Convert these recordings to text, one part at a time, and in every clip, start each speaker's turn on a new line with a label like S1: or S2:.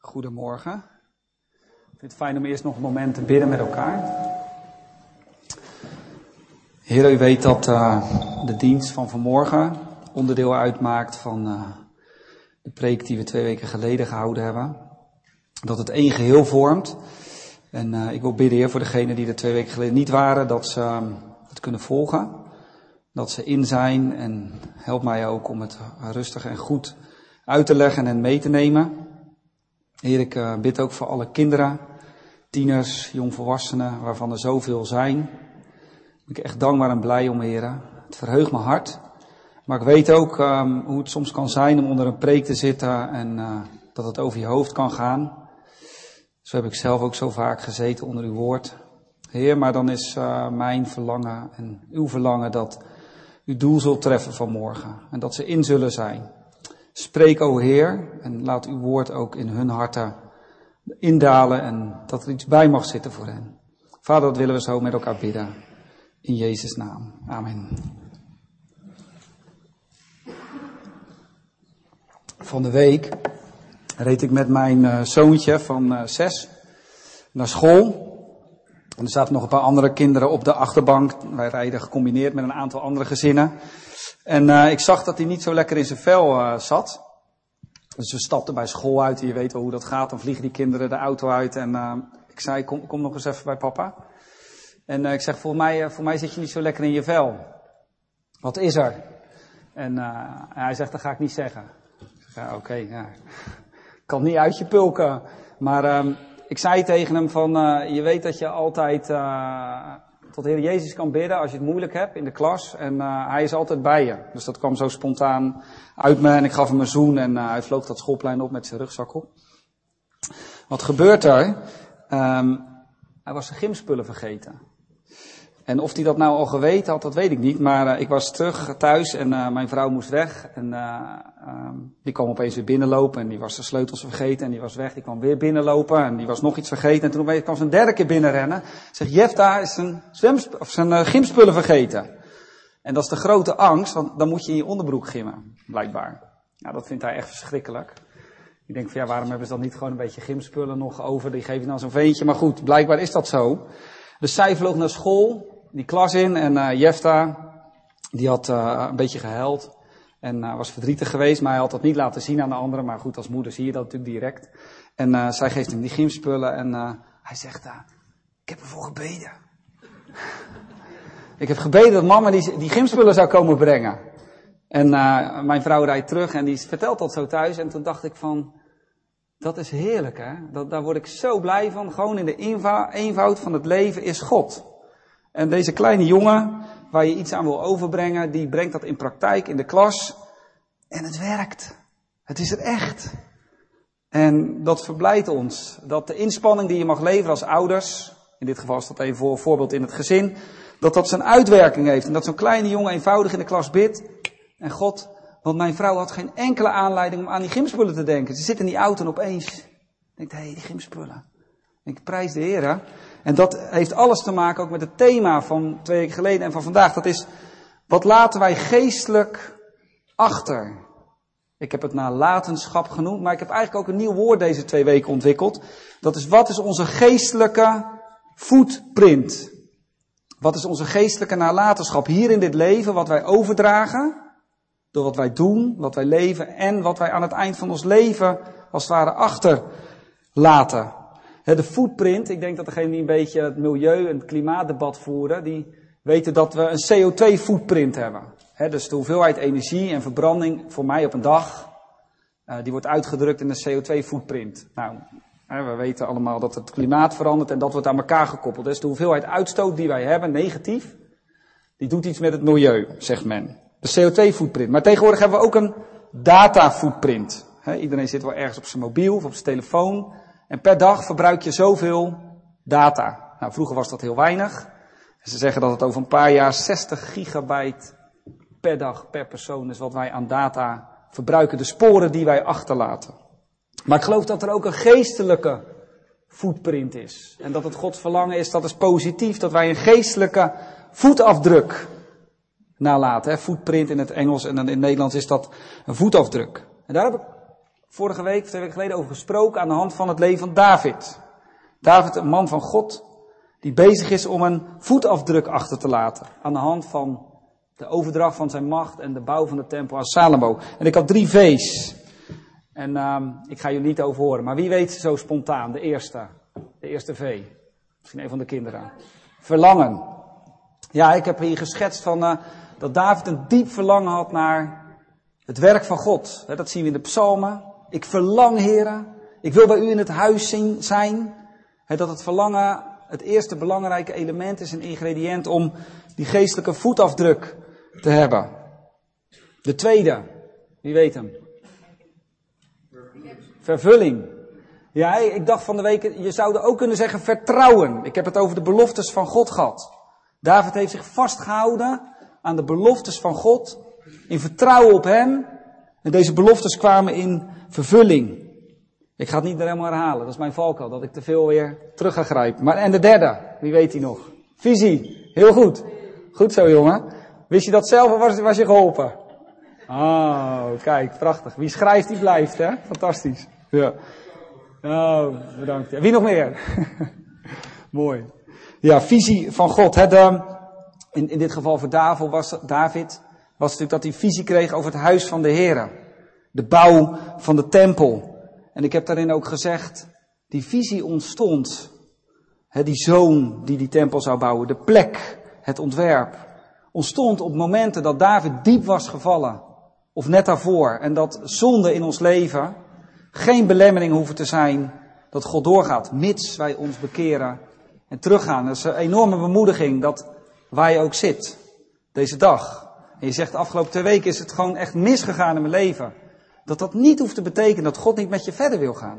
S1: Goedemorgen. Ik vind het fijn om eerst nog een moment te bidden met elkaar. Heer, u weet dat uh, de dienst van vanmorgen onderdeel uitmaakt van uh, de preek die we twee weken geleden gehouden hebben. Dat het één geheel vormt. En uh, ik wil bidden, Heer, voor degenen die er twee weken geleden niet waren, dat ze het kunnen volgen. Dat ze in zijn en help mij ook om het rustig en goed uit te leggen en mee te nemen. Heer, ik uh, bid ook voor alle kinderen, tieners, jongvolwassenen, waarvan er zoveel zijn. Ik ben echt dankbaar en blij om, Heer. Het verheugt mijn hart. Maar ik weet ook um, hoe het soms kan zijn om onder een preek te zitten en uh, dat het over je hoofd kan gaan. Zo heb ik zelf ook zo vaak gezeten onder uw woord. Heer, maar dan is uh, mijn verlangen en uw verlangen dat uw doel zult treffen vanmorgen. En dat ze in zullen zijn. Spreek, o Heer, en laat uw woord ook in hun harten indalen en dat er iets bij mag zitten voor hen. Vader, dat willen we zo met elkaar bidden. In Jezus' naam. Amen. Van de week reed ik met mijn uh, zoontje van uh, zes naar school. En er zaten nog een paar andere kinderen op de achterbank. Wij rijden gecombineerd met een aantal andere gezinnen. En uh, ik zag dat hij niet zo lekker in zijn vel uh, zat. Dus we stapten bij school uit. En je weet wel hoe dat gaat. Dan vliegen die kinderen de auto uit. En uh, ik zei, kom, kom nog eens even bij papa. En ik zeg, voor mij, voor mij zit je niet zo lekker in je vel. Wat is er? En hij zegt, dat ga ik niet zeggen. Ik zeg, ja, oké, kan niet uit je pulken. Maar ehm, ik zei tegen hem van, je weet dat je altijd tot de Heer Jezus kan bidden als je het moeilijk hebt in de klas. En uh, hij is altijd bij je. Dus dat kwam zo spontaan uit me en ik gaf hem een zoen en uh, hij vloog dat schoolplein op met zijn rugzak op. Wat gebeurt er? Um, hij was zijn gymspullen vergeten. En of hij dat nou al geweten had, dat weet ik niet. Maar uh, ik was terug thuis en uh, mijn vrouw moest weg. En uh, um, die kwam opeens weer binnenlopen en die was de sleutels vergeten en die was weg. Die kwam weer binnenlopen en die was nog iets vergeten. En toen kwam ze een derde keer binnenrennen. Zegt, Jefta is zijn, zwemsp of zijn gymspullen vergeten. En dat is de grote angst, want dan moet je in je onderbroek gimmen, blijkbaar. Nou, dat vindt hij echt verschrikkelijk. Ik denk van ja, waarom hebben ze dan niet gewoon een beetje gymspullen nog over? Die geef je dan zo'n veentje. Maar goed, blijkbaar is dat zo. Dus zij vloog naar school die klas in en uh, Jefta, die had uh, een beetje gehuild en uh, was verdrietig geweest, maar hij had dat niet laten zien aan de anderen. Maar goed, als moeder zie je dat natuurlijk direct. En zij geeft hem die gymspullen en hij zegt, ik heb ervoor gebeden. ik heb gebeden dat mama die, die gymspullen zou komen brengen. En mijn vrouw rijdt terug en die vertelt dat zo thuis en toen dacht ik van, dat is heerlijk hè, dat, daar word ik zo blij van. Gewoon in de eenvoud van het leven is God. En deze kleine jongen, waar je iets aan wil overbrengen, die brengt dat in praktijk in de klas. En het werkt. Het is er echt. En dat verblijdt ons. Dat de inspanning die je mag leveren als ouders, in dit geval is dat even voor een voorbeeld in het gezin, dat dat zijn uitwerking heeft. En dat zo'n kleine jongen eenvoudig in de klas bidt. En God, want mijn vrouw had geen enkele aanleiding om aan die gymspullen te denken. Ze zit in die auto en opeens denkt, hé, hey, die gymspullen. Ik prijs de Heer. En dat heeft alles te maken ook met het thema van twee weken geleden en van vandaag. Dat is, wat laten wij geestelijk achter? Ik heb het nalatenschap genoemd, maar ik heb eigenlijk ook een nieuw woord deze twee weken ontwikkeld. Dat is, wat is onze geestelijke footprint? Wat is onze geestelijke nalatenschap hier in dit leven, wat wij overdragen? Door wat wij doen, wat wij leven en wat wij aan het eind van ons leven als het ware achterlaten. De footprint, ik denk dat degenen die een beetje het milieu- en het klimaatdebat voeren, die weten dat we een CO2-footprint hebben. dus de hoeveelheid energie en verbranding voor mij op een dag, uh, die wordt uitgedrukt in een CO2-footprint. Nou, we weten allemaal dat het klimaat verandert en dat wordt aan elkaar gekoppeld. Dus de hoeveelheid uitstoot die wij hebben, negatief, die doet iets met het milieu, zegt men. De CO2-footprint. Maar tegenwoordig hebben we ook een data-footprint. iedereen zit wel ergens op zijn mobiel of op zijn telefoon. En per dag verbruik je zoveel data. Nou, vroeger was dat heel weinig. Ze zeggen dat het over een paar jaar 60 gigabyte per dag per persoon is wat wij aan data verbruiken. De sporen die wij achterlaten. Maar ik geloof dat er ook een geestelijke footprint is. En dat het Gods verlangen is, dat is positief, dat wij een geestelijke voetafdruk nalaten. Hè? Footprint in het Engels en in het Nederlands is dat een voetafdruk. En daar heb ik vorige week, twee weken geleden, over gesproken aan de hand van het leven van David. David, een man van God, die bezig is om een voetafdruk achter te laten. Aan de hand van de overdracht van zijn macht en de bouw van de tempel aan Salomo. En ik had drie V's. En uh, ik ga jullie niet over horen. Maar wie weet zo spontaan, de eerste. De eerste V. Misschien een van de kinderen. Verlangen. Ja, ik heb hier geschetst van uh, dat David een diep verlangen had naar het werk van God. Dat zien we in de psalmen. Ik verlang, heren. Ik wil bij u in het huis zijn. Dat het verlangen het eerste belangrijke element is, een ingrediënt om die geestelijke voetafdruk te hebben. De tweede, wie weet hem? Vervulling. Ja, ik dacht van de week, je zou er ook kunnen zeggen vertrouwen. Ik heb het over de beloftes van God gehad. David heeft zich vastgehouden aan de beloftes van God, in vertrouwen op Hem. En deze beloftes kwamen in vervulling. Ik ga het niet helemaal herhalen, dat is mijn valkuil, dat ik te veel weer terug ga grijpen. Maar en de derde, wie weet die nog? Visie, heel goed. Goed zo jongen. Wist je dat zelf of was, was je geholpen? Oh, kijk, prachtig. Wie schrijft, die blijft, hè? Fantastisch. Ja. Oh, bedankt. Wie nog meer? Mooi. Ja, visie van God. Hè, in, in dit geval voor David was, David was natuurlijk dat hij visie kreeg over het huis van de Heer. De bouw van de tempel. En ik heb daarin ook gezegd, die visie ontstond. Die zoon die die tempel zou bouwen, de plek, het ontwerp. Ontstond op momenten dat David diep was gevallen. Of net daarvoor. En dat zonde in ons leven geen belemmering hoeven te zijn dat God doorgaat. Mits wij ons bekeren en teruggaan. Dat is een enorme bemoediging dat waar je ook zit. Deze dag. En je zegt de afgelopen twee weken is het gewoon echt misgegaan in mijn leven. Dat dat niet hoeft te betekenen dat God niet met je verder wil gaan.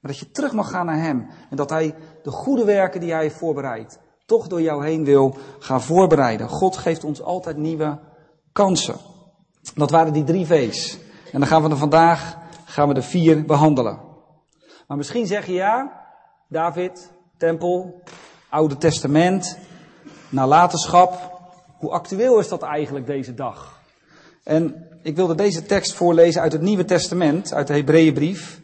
S1: Maar dat je terug mag gaan naar Hem. En dat Hij de goede werken die Hij heeft voorbereid, toch door jou heen wil gaan voorbereiden. God geeft ons altijd nieuwe kansen. Dat waren die drie V's. En dan gaan we er vandaag gaan we de vier behandelen. Maar misschien zeg je ja, David, tempel, Oude Testament, nalatenschap. Hoe actueel is dat eigenlijk deze dag? En ik wilde deze tekst voorlezen uit het Nieuwe Testament, uit de Hebreeënbrief.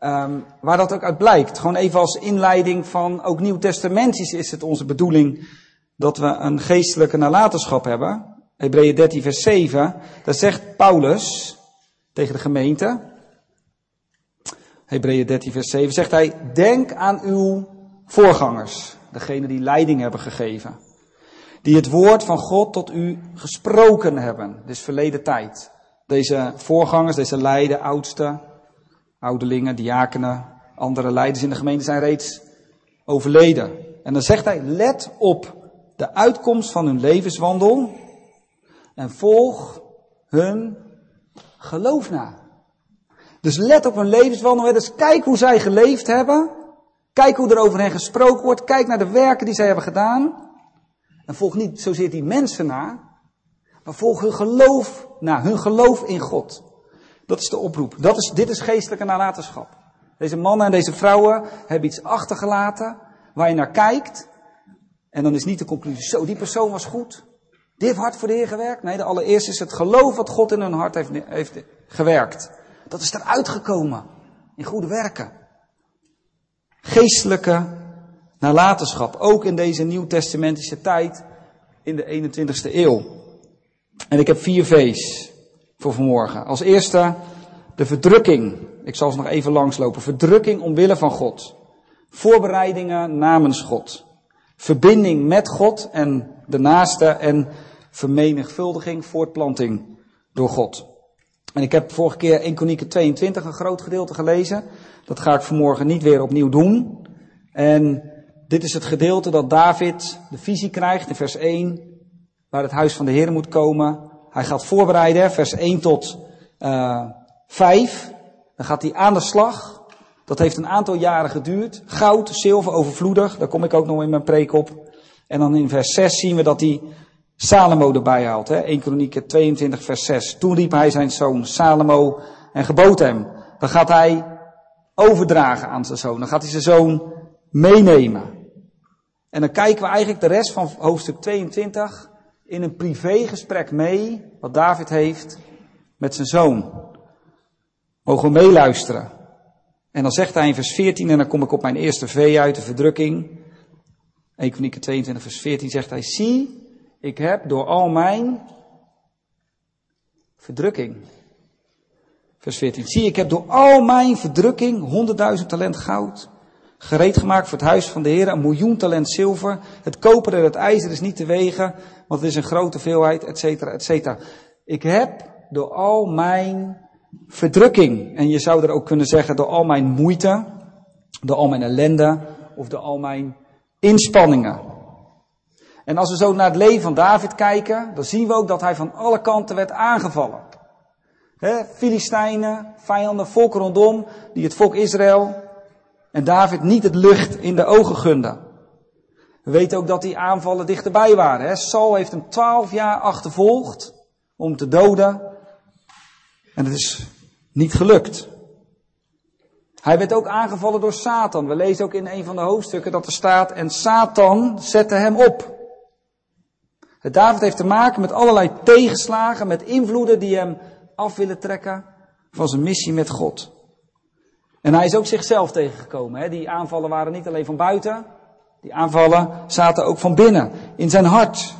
S1: Um, waar dat ook uit blijkt. Gewoon even als inleiding van ook Nieuw Testamentisch is het onze bedoeling dat we een geestelijke nalatenschap hebben. Hebreeën 13 vers 7, daar zegt Paulus tegen de gemeente. Hebreeën 13 vers 7 zegt hij, denk aan uw voorgangers, degene die leiding hebben gegeven die het woord van God tot u gesproken hebben. Dus verleden tijd. Deze voorgangers, deze leiden, oudsten, ouderlingen, diakenen, andere leiders in de gemeente zijn reeds overleden. En dan zegt hij, let op de uitkomst van hun levenswandel en volg hun geloof na. Dus let op hun levenswandel. Dus kijk hoe zij geleefd hebben. Kijk hoe er over hen gesproken wordt. Kijk naar de werken die zij hebben gedaan. En volg niet zozeer die mensen na, maar volg hun geloof na, hun geloof in God. Dat is de oproep. Dat is, dit is geestelijke nalatenschap. Deze mannen en deze vrouwen hebben iets achtergelaten waar je naar kijkt. En dan is niet de conclusie, zo, die persoon was goed. Die heeft hard voor de Heer gewerkt. Nee, de allereerste is het geloof wat God in hun hart heeft, heeft gewerkt. Dat is eruit gekomen. In goede werken. Geestelijke nalatenschap. Ook in deze nieuwtestamentische tijd in de 21ste eeuw. En ik heb vier V's voor vanmorgen. Als eerste de verdrukking. Ik zal ze nog even langslopen. Verdrukking omwille van God. Voorbereidingen namens God. Verbinding met God en de naaste en vermenigvuldiging, voortplanting door God. En ik heb vorige keer 1 Kronieken 22 een groot gedeelte gelezen. Dat ga ik vanmorgen niet weer opnieuw doen. En dit is het gedeelte dat David de visie krijgt in vers 1, waar het huis van de Heer moet komen. Hij gaat voorbereiden, vers 1 tot uh, eh, 5. Dan gaat hij aan de slag. Dat heeft een aantal jaren geduurd. Goud, zilver, overvloedig. Daar kom ik ook nog in mijn preek op. En dan in vers 6 zien we dat hij Salomo erbij haalt. Hè? 1 Kronieken 22 vers 6. Toen riep hij zijn zoon Salomo en gebood hem. Dan gaat hij overdragen aan zijn zoon. Dan gaat hij zijn zoon meenemen. En dan kijken we eigenlijk de rest van hoofdstuk 22 in een privégesprek mee, wat David heeft met zijn zoon. Mogen we meeluisteren. En dan zegt hij in vers 14, en dan kom ik op mijn eerste V uit, de verdrukking. 1 Kronieken 22 vers 14 zegt hij, zie, ik heb door al mijn verdrukking. Vers 14, zie, ik heb door al mijn verdrukking honderdduizend talent goud, gereed gemaakt voor het huis van de Heer, een miljoen talent zilver, het koper en het ijzer is niet te wegen, want het is een grote veelheid, et cetera, et cetera. Ik heb door al mijn verdrukking, en je zou er ook kunnen zeggen door al mijn moeite, door al mijn ellende, of door al mijn inspanningen. En als we zo naar het leven van David kijken, dan zien we ook dat hij van alle kanten werd aangevallen. He, Filistijnen, vijanden, volk rondom, die het volk Israël en David niet het lucht in de ogen gunden. We weten ook dat die aanvallen dichterbij waren. He. Saul heeft hem twaalf jaar achtervolgd om te doden. En het is niet gelukt. Hij werd ook aangevallen door Satan. We lezen ook in een van de hoofdstukken dat er staat, en Satan zette hem op. David heeft te maken met allerlei tegenslagen, met invloeden die hem af willen trekken van zijn missie met God. En hij is ook zichzelf tegengekomen. Hè? Die aanvallen waren niet alleen van buiten, die aanvallen zaten ook van binnen, in zijn hart.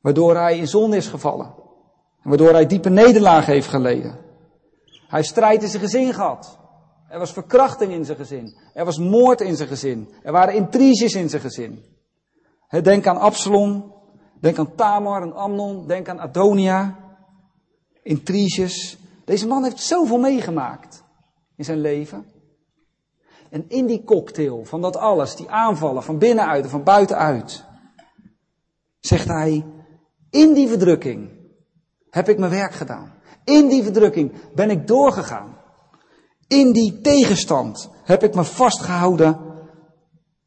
S1: Waardoor hij in zon is gevallen. En waardoor hij diepe nederlaag heeft geleden. Hij heeft strijd in zijn gezin gehad. Er was verkrachting in zijn gezin. Er was moord in zijn gezin. Er waren intriges in zijn gezin. Denk aan Absalom. Denk aan Tamar en Amnon. Denk aan Adonia. Intriges. Deze man heeft zoveel meegemaakt in zijn leven. En in die cocktail van dat alles, die aanvallen van binnenuit en van buitenuit, zegt hij, in die verdrukking heb ik mijn werk gedaan. In die verdrukking ben ik doorgegaan. In die tegenstand heb ik me vastgehouden,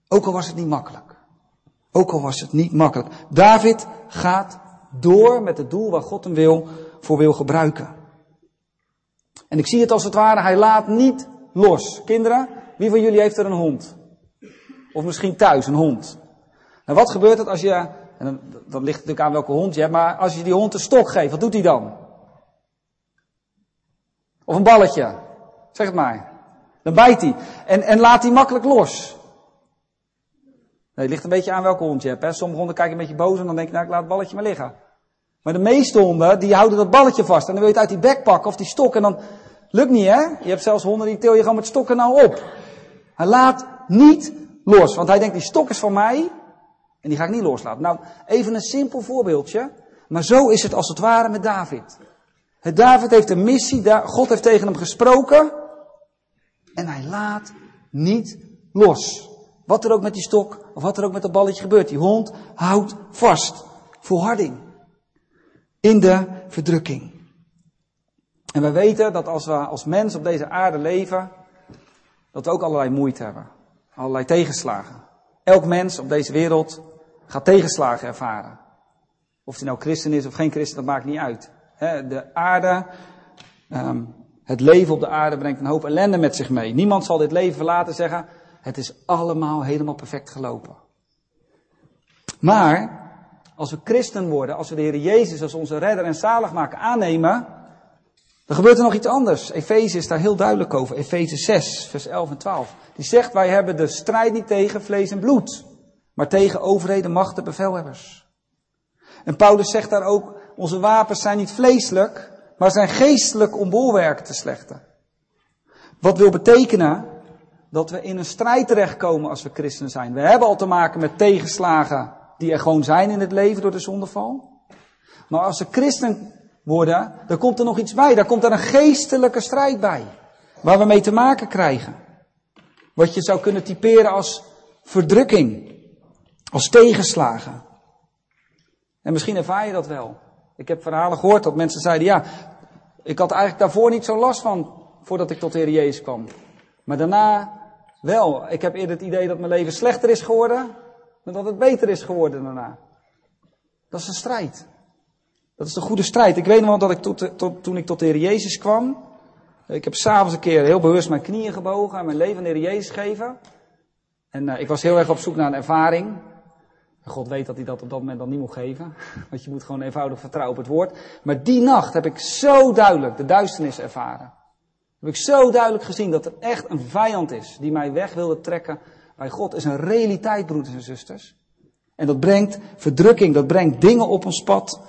S1: ook al was het niet makkelijk. Ook al was het niet makkelijk. David gaat door met het doel waar God hem wil, voor wil gebruiken. En ik zie het als het ware, hij laat niet los. Kinderen, wie van jullie heeft er een hond? Of misschien thuis een hond. En wat gebeurt er als je, en dan ligt het natuurlijk aan welke hond je hebt, maar als je die hond een stok geeft, wat doet hij dan? Of een balletje. Zeg het maar. Dan bijt hij. En, en laat hij makkelijk los. Nee, het ligt een beetje aan welke hond je hebt. Hè. Sommige honden kijken een beetje boos en dan denk je, nou ik laat het balletje maar liggen. Maar de meeste honden, die houden dat balletje vast. En dan wil je het uit die bek pakken of die stok. En dan lukt niet hè. Je hebt zelfs honden die til je gewoon met stokken nou op. Hij laat niet los. Want hij denkt, die stok is van mij. En die ga ik niet loslaten. Nou, even een simpel voorbeeldje. Maar zo is het als het ware met David. David heeft een missie, God heeft tegen hem gesproken en hij laat niet los. Wat er ook met die stok of wat er ook met dat balletje gebeurt, die hond houdt vast. Volharding. In de verdrukking. En we weten dat als we als mens op deze aarde leven, dat we ook allerlei moeite hebben. Allerlei tegenslagen. Elk mens op deze wereld gaat tegenslagen ervaren. Of hij nou christen is of geen christen, dat maakt niet uit de aarde, ehm, het leven op de aarde brengt een hoop ellende met zich mee. Niemand zal dit leven verlaten zeggen, het is allemaal helemaal perfect gelopen. Maar, als we christen worden, als we de Heer Jezus als onze redder en zaligmaker aannemen, dan gebeurt er nog iets anders. Efeze is daar heel duidelijk over. Efeze 6, vers 11 en 12. Die zegt, wij hebben de strijd niet tegen vlees en bloed, maar tegen overheden, machten, bevelhebbers. En Paulus zegt daar ook, onze wapens zijn niet vleeselijk, maar zijn geestelijk om bolwerken te slechten. Wat wil betekenen dat we in een strijd terechtkomen als we christen zijn. We hebben al te maken met tegenslagen die er gewoon zijn in het leven door de zondeval. Maar als we christen worden, dan komt er nog iets bij. Daar komt er een geestelijke strijd bij. Waar we mee te maken krijgen. Wat je zou kunnen typeren als verdrukking. Als tegenslagen. En misschien ervaar je dat wel. Ik heb verhalen gehoord dat mensen zeiden, ja, ik had eigenlijk daarvoor niet zo last van, voordat ik tot de Heer Jezus kwam. Maar daarna wel. Ik heb eerder het idee dat mijn leven slechter is geworden, dan dat het beter is geworden daarna. Dat is een strijd. Dat is de goede strijd. Ik weet nog wel dat ik tot, tot, toen ik tot de Heer Jezus kwam, ik heb s'avonds een keer heel bewust mijn knieën gebogen en mijn leven aan de Heer Jezus gegeven. En uh, ik was heel erg op zoek naar een ervaring. God weet dat hij dat op dat moment dan niet moet geven. Want je moet gewoon eenvoudig vertrouwen op het woord. Maar die nacht heb ik zo duidelijk de duisternis ervaren. Heb ik zo duidelijk gezien dat er echt een vijand is die mij weg wilde trekken bij God. is een realiteit, broeders en zusters. En dat brengt verdrukking, dat brengt dingen op ons pad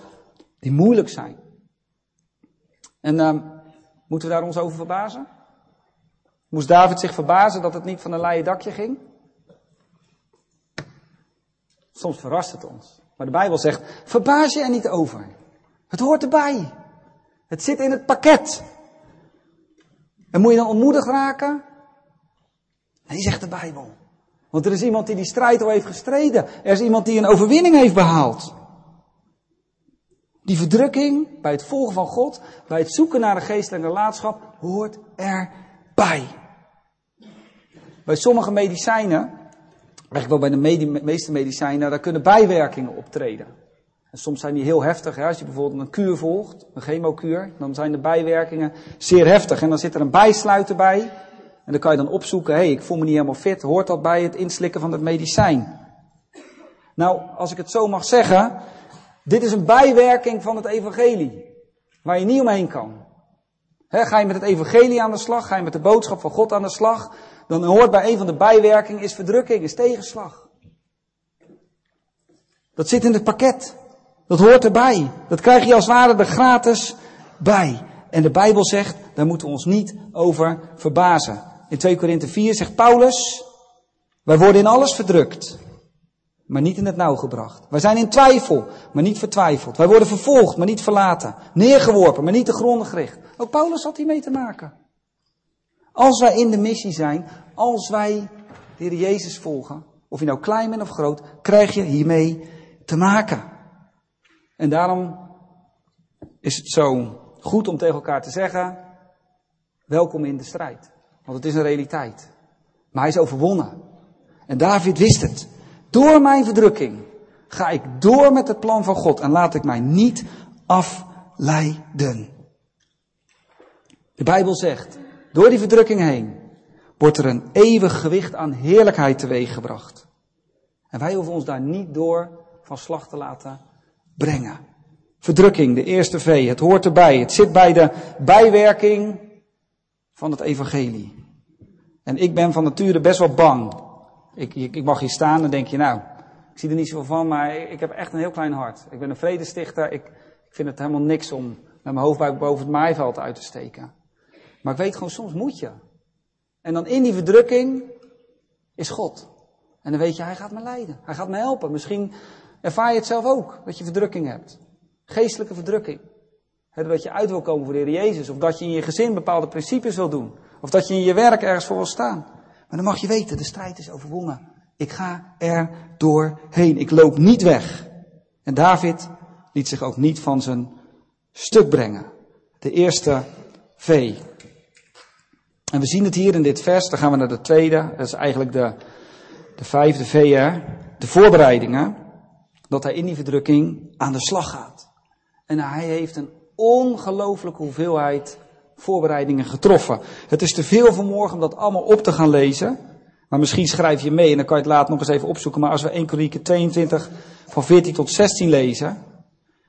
S1: die moeilijk zijn. En uh, moeten we daar ons over verbazen? Moest David zich verbazen dat het niet van een leien dakje ging? Soms verrast het ons. Maar de Bijbel zegt, verbaas je er niet over. Het hoort erbij. Het zit in het pakket. En moet je dan ontmoedigd raken? Nee, zegt de Bijbel. Want er is iemand die die strijd al heeft gestreden. Er is iemand die een overwinning heeft behaald. Die verdrukking bij het volgen van God, bij het zoeken naar een geestelijke relaadschap, hoort erbij. Bij sommige medicijnen eigenlijk wel bij de meeste medicijnen, daar kunnen bijwerkingen optreden. En soms zijn die heel heftig. Hè? Als je bijvoorbeeld een kuur volgt, een chemokuur, dan zijn de bijwerkingen zeer heftig. En dan zit er een bijsluiter bij. En dan kan je dan opzoeken, hé, hey, ik voel me niet helemaal fit. Hoort dat bij het inslikken van het medicijn? Nou, als ik het zo mag zeggen, dit is een bijwerking van het evangelie. Waar je niet omheen kan. ga je met het evangelie aan de slag? Ga je met de boodschap van God aan de slag? dan hoort bij een van de bijwerkingen is verdrukking, is tegenslag. Dat zit in het pakket. Dat hoort erbij. Dat krijg je als ware er gratis bij. En de Bijbel zegt, daar moeten we ons niet over verbazen. In 2 Korinthe 4 zegt Paulus, wij worden in alles verdrukt, maar niet in het nauw gebracht. Wij zijn in twijfel, maar niet vertwijfeld. Wij worden vervolgd, maar niet verlaten. Neergeworpen, maar niet te gronden gericht. Ook Paulus had hiermee te maken. Als wij in de missie zijn, als wij de Heer Jezus volgen, of je nou klein bent of groot, krijg je hiermee te maken. En daarom is het zo goed om tegen elkaar te zeggen, welkom in de strijd. Want het is een realiteit. Maar hij is overwonnen. En David wist het. Door mijn verdrukking ga ik door met het plan van God en laat ik mij niet afleiden. De Bijbel zegt, door die verdrukking heen wordt er een eeuwig gewicht aan heerlijkheid teweeggebracht. En wij hoeven ons daar niet door van slag te laten brengen. Verdrukking, de eerste V, het hoort erbij. Het zit bij de bijwerking van het evangelie. En ik ben van nature best wel bang. Ik, ik, mag hier staan en denk je, nou, ik zie er niet zoveel van, maar ik, heb echt een heel klein hart. Ik ben een vredestichter. Ik, ik vind het helemaal niks om met mijn hoofd boven het maaiveld uit te steken. Maar ik weet gewoon, soms moet je. En dan in die verdrukking is God. En dan weet je, hij gaat me leiden. Hij gaat me helpen. Misschien ervaar je het zelf ook, dat je verdrukking hebt. Geestelijke verdrukking. Dat je uit wil komen voor de Heer Jezus. Of dat je in je gezin bepaalde principes wil doen. Of dat je in je werk ergens voor wil staan. Maar dan mag je weten, de strijd is overwonnen. Ik ga er doorheen. Ik loop niet weg. En David liet zich ook niet van zijn stuk brengen. De eerste V. En we zien het hier in dit vers, dan gaan we naar de tweede, dat is eigenlijk de, de vijfde VR, de voorbereidingen, dat hij in die verdrukking aan de slag gaat. En hij heeft een ongelooflijke hoeveelheid voorbereidingen getroffen. Het is te veel vanmorgen om dat allemaal op te gaan lezen. Maar misschien schrijf je mee en dan kan je het later nog eens even opzoeken. Maar als we 1 Korinther 22 van 14 tot 16 lezen,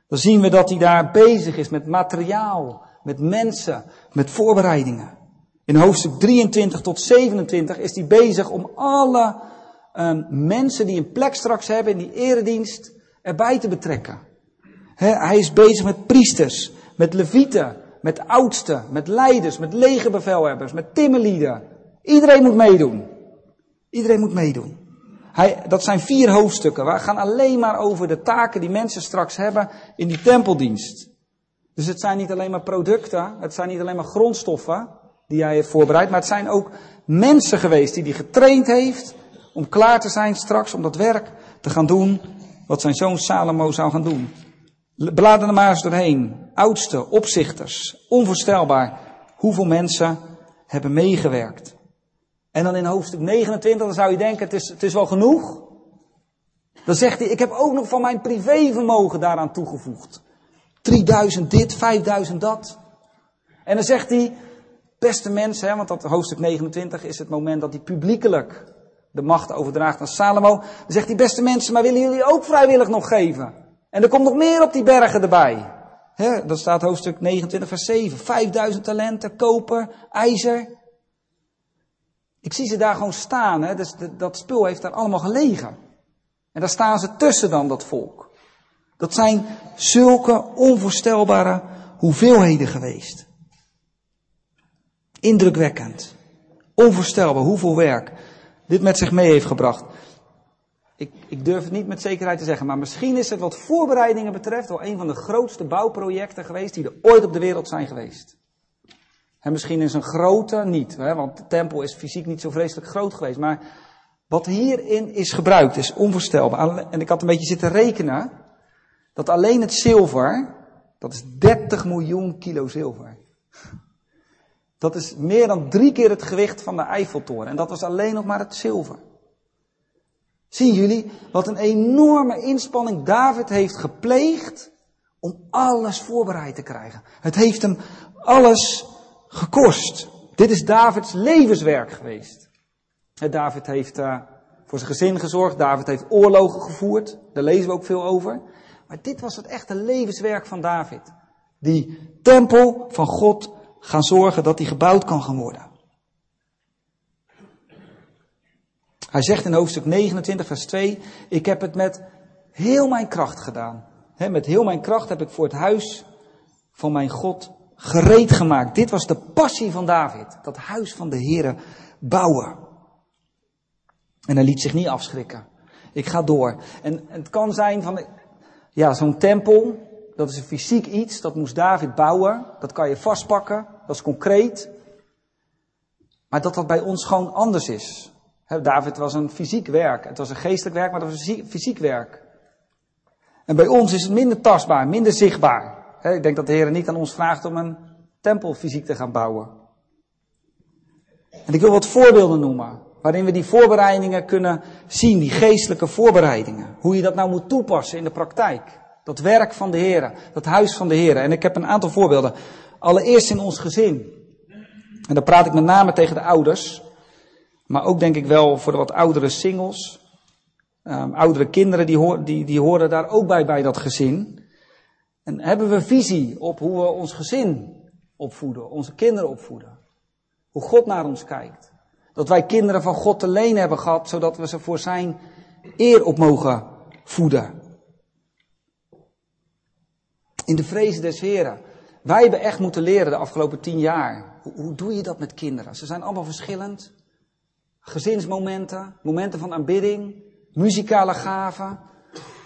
S1: dan zien we dat hij daar bezig is met materiaal, met mensen, met voorbereidingen. In hoofdstuk 23 tot 27 is hij bezig om alle um, mensen die een plek straks hebben in die eredienst erbij te betrekken. hij is bezig met priesters, met levieten, met oudsten, met leiders, met legerbevelhebbers, met timmerlieden. Iedereen moet meedoen. Iedereen moet meedoen. Hij, dat zijn vier hoofdstukken. We gaan alleen maar over de taken die mensen straks hebben in die tempeldienst. Dus het zijn niet alleen maar producten, het zijn niet alleen maar grondstoffen, die hij heeft voorbereid. Maar het zijn ook mensen geweest die hij getraind heeft om klaar te zijn straks om dat werk te gaan doen wat zijn zoon Salomo zou gaan doen. Bladen er maar eens doorheen. Oudste, opzichters, onvoorstelbaar hoeveel mensen hebben meegewerkt. En dan in hoofdstuk 29, dan zou je denken, het is, het is wel genoeg. Dan zegt hij, ik heb ook nog van mijn privévermogen daaraan toegevoegd. 3000 dit, 5000 dat. En dan zegt hij, beste mensen, hè, want dat hoofdstuk 29 is het moment dat hij publiekelijk de macht overdraagt aan Salomo. Dan zegt hij, beste mensen, maar willen jullie ook vrijwillig nog geven? En er komt nog meer op die bergen erbij. Dat staat hoofdstuk 29, vers 7. 5000 talenten, koper, ijzer. Ik zie ze daar gewoon staan. Dus dat spul heeft daar allemaal gelegen. En daar staan ze tussen dan, dat volk. Dat zijn zulke onvoorstelbare hoeveelheden geweest. Indrukwekkend. Onvoorstelbaar hoeveel werk dit met zich mee heeft gebracht. Ik, ik, durf het niet met zekerheid te zeggen, maar misschien is het wat voorbereidingen betreft wel een van de grootste bouwprojecten geweest die er ooit op de wereld zijn geweest. En misschien is een grote niet, hè, want de tempel is fysiek niet zo vreselijk groot geweest, maar wat hierin is gebruikt is onvoorstelbaar. En ik had een beetje zitten rekenen dat alleen het zilver, dat is 30 miljoen kilo zilver. Dat is meer dan drie keer het gewicht van de Eiffeltoren. En dat was alleen nog maar het zilver. Zien jullie wat een enorme inspanning David heeft gepleegd om alles voorbereid te krijgen. Het heeft hem alles gekost. Dit is Davids levenswerk geweest. David heeft uh, voor zijn gezin gezorgd. David heeft oorlogen gevoerd. Daar lezen we ook veel over. Maar dit was het echte levenswerk van David. Die tempel van God gaan zorgen dat die gebouwd kan gaan worden. Hij zegt in hoofdstuk 29, vers 2, ik heb het met heel mijn kracht gedaan. met heel mijn kracht heb ik voor het huis van mijn God gereed gemaakt. Dit was de passie van David, dat huis van de Here bouwen. En hij liet zich niet afschrikken. Ik ga door. En het kan zijn van, ja, zo'n tempel, dat is een fysiek iets, dat moest David bouwen. Dat kan je vastpakken, dat is concreet. Maar dat dat bij ons gewoon anders is. David was een fysiek werk. Het was een geestelijk werk, maar dat was een fysiek werk. En bij ons is het minder tastbaar, minder zichtbaar. Ik denk dat de Heer niet aan ons vraagt om een tempel fysiek te gaan bouwen. En ik wil wat voorbeelden noemen. Waarin we die voorbereidingen kunnen zien, die geestelijke voorbereidingen. Hoe je dat nou moet toepassen in de praktijk. Dat werk van de Heer, dat huis van de Heer. En ik heb een aantal voorbeelden. Allereerst in ons gezin. En dan praat ik met name tegen de ouders. Maar ook denk ik wel voor de wat oudere singles. Um, oudere kinderen die, die, die horen daar ook bij, bij dat gezin. En hebben we visie op hoe we ons gezin opvoeden, onze kinderen opvoeden. Hoe God naar ons kijkt. Dat wij kinderen van God te leen hebben gehad, zodat we ze voor zijn eer op mogen voeden. In de vrezen des Heren. Wij hebben echt moeten leren de afgelopen tien jaar. Hoe, hoe doe je dat met kinderen? Ze zijn allemaal verschillend. Gezinsmomenten, momenten van aanbidding, muzikale gaven.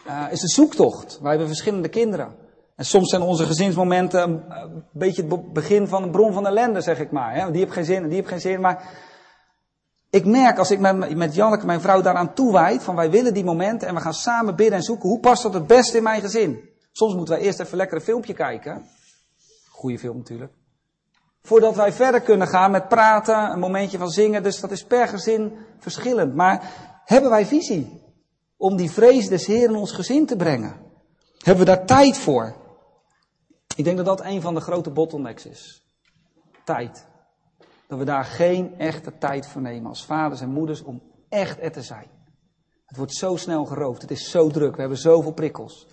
S1: Uh, is een zoektocht. Wij hebben verschillende kinderen. En soms zijn onze gezinsmomenten een, beetje het begin van een bron van ellende, zeg ik maar. Hè? Die heeft geen zin en die heeft geen zin. Maar ik merk als ik met, met Janneke, mijn vrouw, daaraan toewijd, van wij willen die momenten en we gaan samen bidden en zoeken, hoe past dat het beste in mijn gezin? Soms moeten wij eerst even lekker een filmpje kijken. Goeie film natuurlijk. Voordat wij verder kunnen gaan met praten, een momentje van zingen. Dus dat is per gezin verschillend. Maar hebben wij visie om die vrees des Heeren in ons gezin te brengen? Hebben we daar tijd voor? Ik denk dat dat een van de grote bottlenecks is. Tijd. Dat we daar geen echte tijd voor nemen als vaders en moeders om echt er te zijn. Het wordt zo snel geroofd. Het is zo druk. We hebben zoveel prikkels.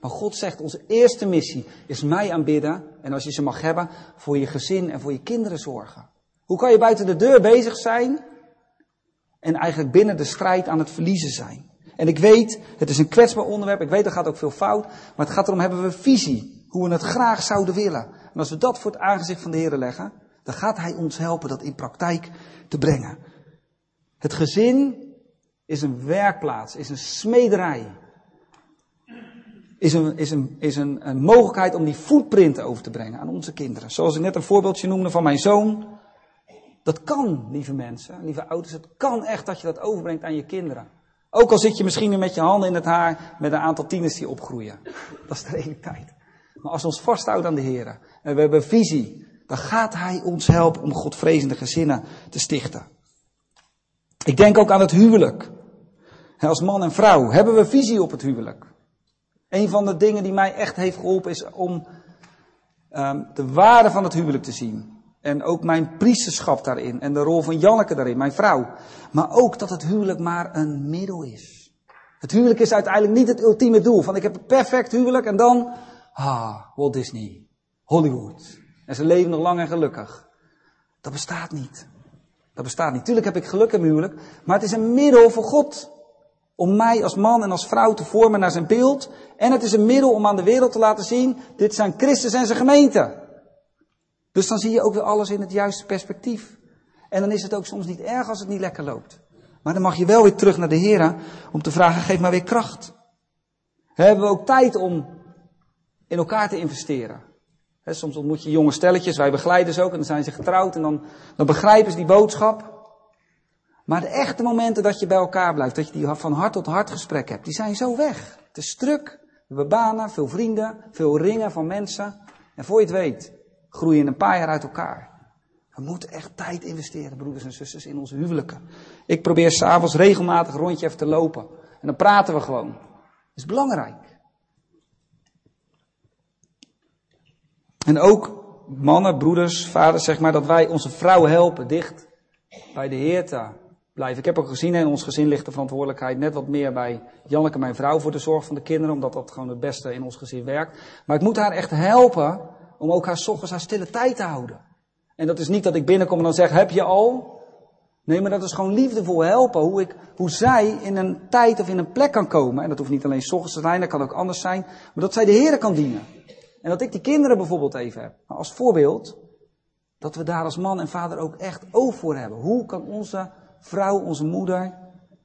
S1: Maar God zegt, onze eerste missie is mij aanbidden. En als je ze mag hebben, voor je gezin en voor je kinderen zorgen. Hoe kan je buiten de deur bezig zijn en eigenlijk binnen de strijd aan het verliezen zijn? En ik weet, het is een kwetsbaar onderwerp. Ik weet, er gaat ook veel fout. Maar het gaat erom, hebben we visie? Hoe we het graag zouden willen. En als we dat voor het aangezicht van de Heer leggen, dan gaat Hij ons helpen dat in praktijk te brengen. Het gezin is een werkplaats, is een smederij is, een, is, een, is een, een mogelijkheid om die footprint over te brengen aan onze kinderen. Zoals ik net een voorbeeldje noemde van mijn zoon. Dat kan, lieve mensen, lieve ouders, het kan echt dat je dat overbrengt aan je kinderen. Ook al zit je misschien met je handen in het haar met een aantal tieners die opgroeien. Dat is de realiteit. Maar als we ons vasthouden aan de Heer en we hebben visie, dan gaat Hij ons helpen om godvrezende gezinnen te stichten. Ik denk ook aan het huwelijk. Als man en vrouw hebben we visie op het huwelijk. Een van de dingen die mij echt heeft geholpen is om um, de waarde van het huwelijk te zien. En ook mijn priesterschap daarin. En de rol van Janneke daarin, mijn vrouw. Maar ook dat het huwelijk maar een middel is. Het huwelijk is uiteindelijk niet het ultieme doel. Van ik heb een perfect huwelijk en dan, ah, Walt Disney, Hollywood. En ze leven nog lang en gelukkig. Dat bestaat niet. Dat bestaat niet. Tuurlijk heb ik geluk in mijn huwelijk, maar het is een middel voor God. Om mij als man en als vrouw te vormen naar zijn beeld. En het is een middel om aan de wereld te laten zien, dit zijn Christus en zijn gemeente. Dus dan zie je ook weer alles in het juiste perspectief. En dan is het ook soms niet erg als het niet lekker loopt. Maar dan mag je wel weer terug naar de Heer om te vragen, geef maar weer kracht. hebben we ook tijd om in elkaar te investeren. soms ontmoet je jonge stelletjes, wij begeleiden ze ook, en dan zijn ze getrouwd en dan, dan begrijpen ze die boodschap. Maar de echte momenten dat je bij elkaar blijft, dat je die van hart tot hart gesprek hebt, die zijn zo weg. Het is druk, we hebben banen, veel vrienden, veel ringen van mensen. En voor je het weet, groeien een paar jaar uit elkaar. We moeten echt tijd investeren, broeders en zusters, in onze huwelijken. Ik probeer s'avonds regelmatig een rondje even te lopen. En dan praten we gewoon. Dat is belangrijk. En ook mannen, broeders, vaders, zeg maar, dat wij onze vrouwen helpen dicht bij de Heer te Ik heb ook gezien, in ons gezin ligt de verantwoordelijkheid net wat meer bij Janneke, mijn vrouw, voor de zorg van de kinderen, omdat dat gewoon het beste in ons gezin werkt. Maar ik moet haar echt helpen om ook haar ochtends haar stille tijd te houden. En dat is niet dat ik binnenkom en dan zeg, heb je al? Nee, maar dat is gewoon liefdevol helpen. Hoe, ik, hoe zij in een tijd of in een plek kan komen. En dat hoeft niet alleen s ochtends te zijn, dat kan ook anders zijn. Maar dat zij de Heer kan dienen. En dat ik die kinderen bijvoorbeeld even heb. Maar als voorbeeld, dat we daar als man en vader ook echt oog voor hebben. Hoe kan onze vrouw, onze moeder,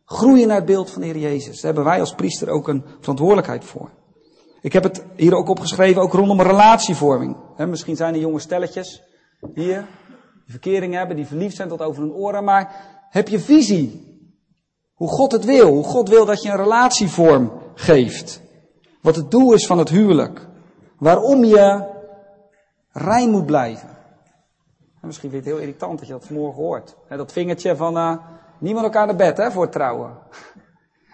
S1: groeien naar het beeld van de Heer Jezus? Daar hebben wij als priester ook een verantwoordelijkheid voor. Ik heb het hier ook opgeschreven, ook rondom relatievorming. misschien zijn er jonge stelletjes hier, die verkering hebben, die verliefd zijn tot over hun oren, maar heb je visie? Hoe God het wil, hoe God wil dat je een relatievorm geeft. Wat het doel is van het huwelijk. Waarom je rein moet blijven. Misschien vind je het heel irritant dat je dat vanmorgen hoort. Dat vingertje van uh, niemand elkaar naar bed hè, voor trouwen.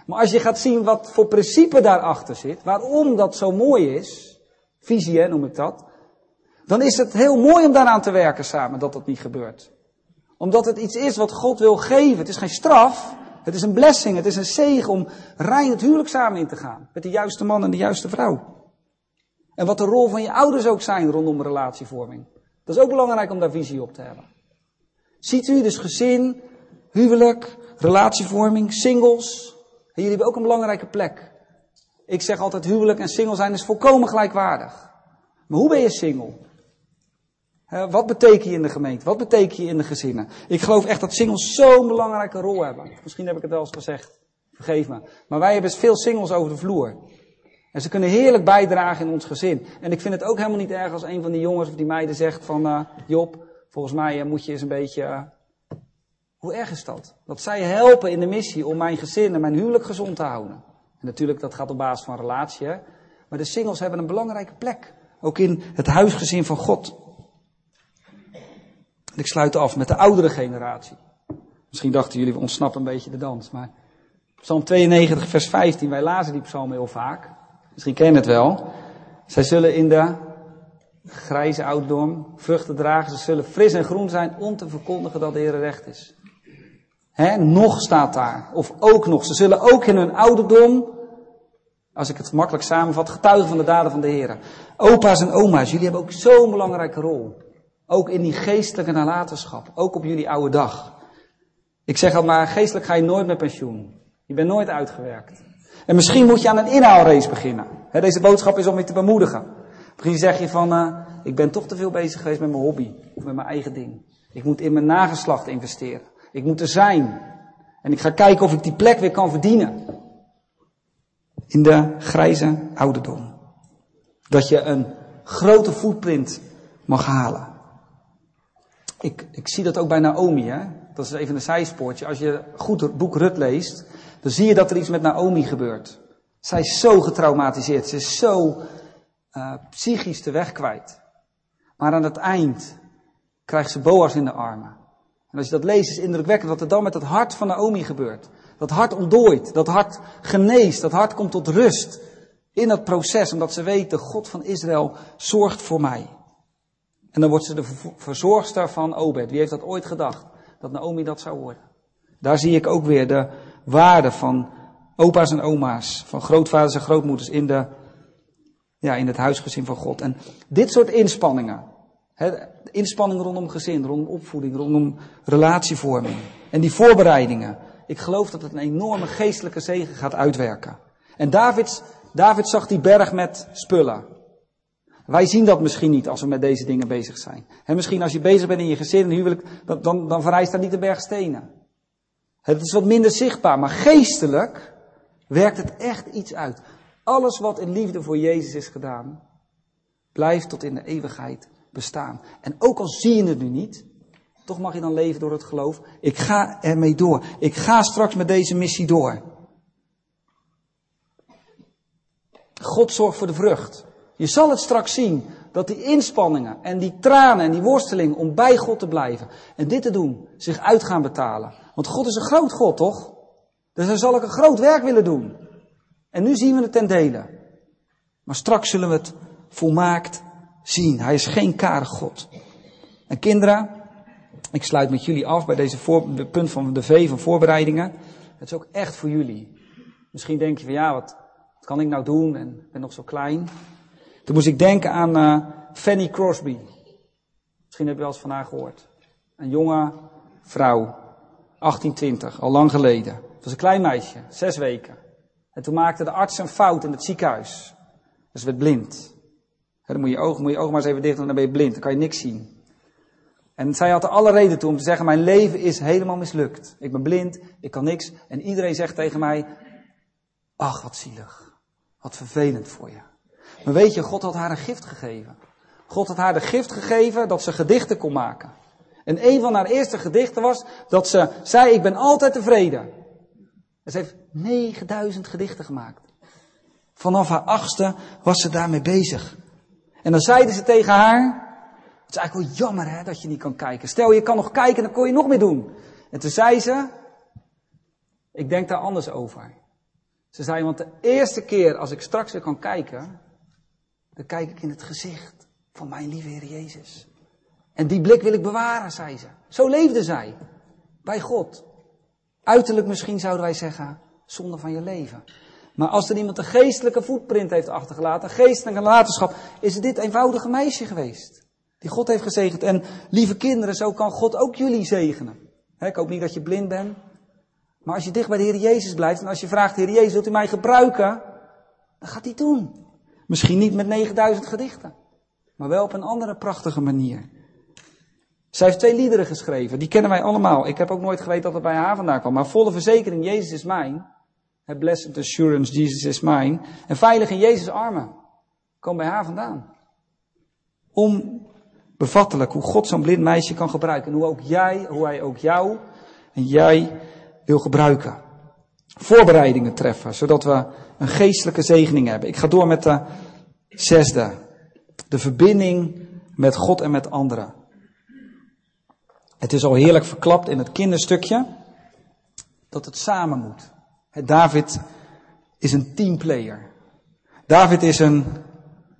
S1: Maar als je gaat zien wat voor principe daarachter zit, waarom dat zo mooi is, visie hè, noem ik dat, dan is het heel mooi om daaraan te werken samen dat dat niet gebeurt. Omdat het iets is wat God wil geven. Het is geen straf, het is een blessing, het is een zegen om rein het huwelijk samen in te gaan. Met de juiste man en de juiste vrouw. En wat de rol van je ouders ook zijn rondom relatievorming. Dat is ook belangrijk om daar visie op te hebben. Ziet u dus gezin, huwelijk, relatievorming, singles, en jullie hebben ook een belangrijke plek. Ik zeg altijd huwelijk en single zijn is volkomen gelijkwaardig. Maar hoe ben je single? wat betekent je in de gemeente? Wat betekent je in de gezinnen? Ik geloof echt dat singles zo'n belangrijke rol hebben. Misschien heb ik het wel eens gezegd. Vergeef me. Maar wij hebben veel singles over de vloer. En ze kunnen heerlijk bijdragen in ons gezin. En ik vind het ook helemaal niet erg als een van die jongens of die meiden zegt van... Uh, Job, volgens mij uh, moet je eens een beetje uh, hoe erg is dat? Dat zij helpen in de missie om mijn gezin en mijn huwelijk gezond te houden. En natuurlijk, dat gaat op basis van relatie. Maar de singles hebben een belangrijke plek. Ook in het huisgezin van God. En ik sluit af met de oudere generatie. Misschien dachten jullie, we ontsnappen een beetje de dans. Maar Psalm 92, vers 15. Wij lazen die psalm heel vaak. Misschien ken je het wel. Zij zullen in de grijze ouderdom vruchten dragen. Ze zullen fris en groen zijn om te verkondigen dat de Heer recht is. He, nog staat daar. Of ook nog. Ze zullen ook in hun ouderdom, als ik het makkelijk samenvat, getuigen van de daden van de Heer. Opa's en oma's, jullie hebben ook zo'n belangrijke rol. Ook in die geestelijke nalatenschap. Ook op jullie oude dag. Ik zeg al maar, geestelijk ga je nooit met pensioen. Je bent nooit uitgewerkt. En misschien moet je aan een inhaalrace beginnen. deze boodschap is om je te bemoedigen. Misschien zeg je van, uh, ik ben toch te veel bezig geweest met mijn hobby. Of met mijn eigen ding. Ik moet in mijn nageslacht investeren. Ik moet er zijn. En ik ga kijken of ik die plek weer kan verdienen. In de grijze ouderdom. Dat je een grote footprint mag halen. Ik, ik zie dat ook bij Naomi, hè. Dat is even een zijspoortje. Als je goed het boek Rut leest, dan zie je dat er iets met Naomi gebeurt. Zij is zo getraumatiseerd. Ze is zo uh, psychisch de weg kwijt. Maar aan het eind krijgt ze Boas in de armen. En als je dat leest, is indrukwekkend wat er dan met het hart van Naomi gebeurt. Dat hart ontdooit, dat hart geneest, dat hart komt tot rust in dat proces, omdat ze weet, de God van Israël zorgt voor mij. En dan wordt ze de verzorgster van Obed. Wie heeft dat ooit gedacht? Dat Naomi dat zou worden. Daar zie ik ook weer de waarde van opa's en oma's, van grootvaders en grootmoeders in, de, ja, in het huisgezin van God. En dit soort inspanningen, hè, inspanningen rondom gezin, rondom opvoeding, rondom relatievorming en die voorbereidingen. Ik geloof dat het een enorme geestelijke zegen gaat uitwerken. En David, David zag die berg met spullen. Wij zien dat misschien niet als we met deze dingen bezig zijn. En misschien als je bezig bent in je gezin en huwelijk, dan, dan, dan vereist daar niet de berg stenen. Het is wat minder zichtbaar, maar geestelijk werkt het echt iets uit. Alles wat in liefde voor Jezus is gedaan, blijft tot in de eeuwigheid bestaan. En ook al zie je het nu niet, toch mag je dan leven door het geloof. Ik ga ermee door. Ik ga straks met deze missie door. God zorgt voor de vrucht. Je zal het straks zien dat die inspanningen en die tranen en die worsteling om bij God te blijven en dit te doen zich uit gaan betalen. Want God is een groot God, toch? Dus hij zal ook een groot werk willen doen. En nu zien we het ten dele. Maar straks zullen we het volmaakt zien. Hij is geen karig God. En kinderen, ik sluit met jullie af bij deze punt van de V van voorbereidingen. Het is ook echt voor jullie. Misschien denk je van ja, wat, kan ik nou doen? En ik ben nog zo klein. Toen moest ik denken aan uh, Fanny Crosby. Misschien heb je wel eens van haar gehoord. Een jonge vrouw, 1820, al lang geleden. Het was een klein meisje, zes weken. En toen maakte de arts een fout in het ziekenhuis. Dus werd blind. dan moet je, ogen, moet je ogen maar eens even dicht doen, dan ben je blind. Dan kan je niks zien. En zij had er alle reden toe om te zeggen, mijn leven is helemaal mislukt. Ik ben blind, ik kan niks. En iedereen zegt tegen mij, ach wat zielig. Wat vervelend voor je. Maar weet je, God had haar een gift gegeven. God had haar de gift gegeven dat ze gedichten kon maken. En een van haar eerste gedichten was dat ze zei, ik ben altijd tevreden. En ze heeft 9000 gedichten gemaakt. Vanaf haar achtste was ze daarmee bezig. En dan zeiden ze tegen haar, het is eigenlijk wel jammer hè, dat je niet kan kijken. Stel je kan nog kijken, dan kon je nog meer doen. En toen zei ze, ik denk daar anders over. Ze zei, want de eerste keer als ik straks weer kan kijken, dan kijk ik in het gezicht van mijn lieve Heer Jezus. En die blik wil ik bewaren, zei ze. Zo leefde zij. Bij God. Uiterlijk misschien zouden wij zeggen, zonde van je leven. Maar als er iemand een geestelijke voetprint heeft achtergelaten, een geestelijke nalatenschap, is het dit eenvoudige meisje geweest. Die God heeft gezegend. En lieve kinderen, zo kan God ook jullie zegenen. ik hoop niet dat je blind bent. Maar als je dicht bij de Heer Jezus blijft en als je vraagt, Heer Jezus, wilt u mij gebruiken? Dan gaat hij doen. Misschien niet met 9000 gedichten, maar wel op een andere prachtige manier. Zij heeft twee liederen geschreven, die kennen wij allemaal. Ik heb ook nooit geweten dat het bij haar vandaan kwam. Maar volle verzekering, Jezus is mijn. Blessed assurance, Jesus is mine. En veilig in Jezus' armen. Komt bij haar vandaan. Onbevattelijk hoe God zo'n blind meisje kan gebruiken. En hoe ook jij, hoe hij ook jou en jij wil gebruiken. Voorbereidingen treffen, zodat we een geestelijke zegening hebben. Ik ga door met de zesde. De verbinding met God en met anderen. Het is al heerlijk verklapt in het kinderstukje dat het samen moet. David is een teamplayer. David is een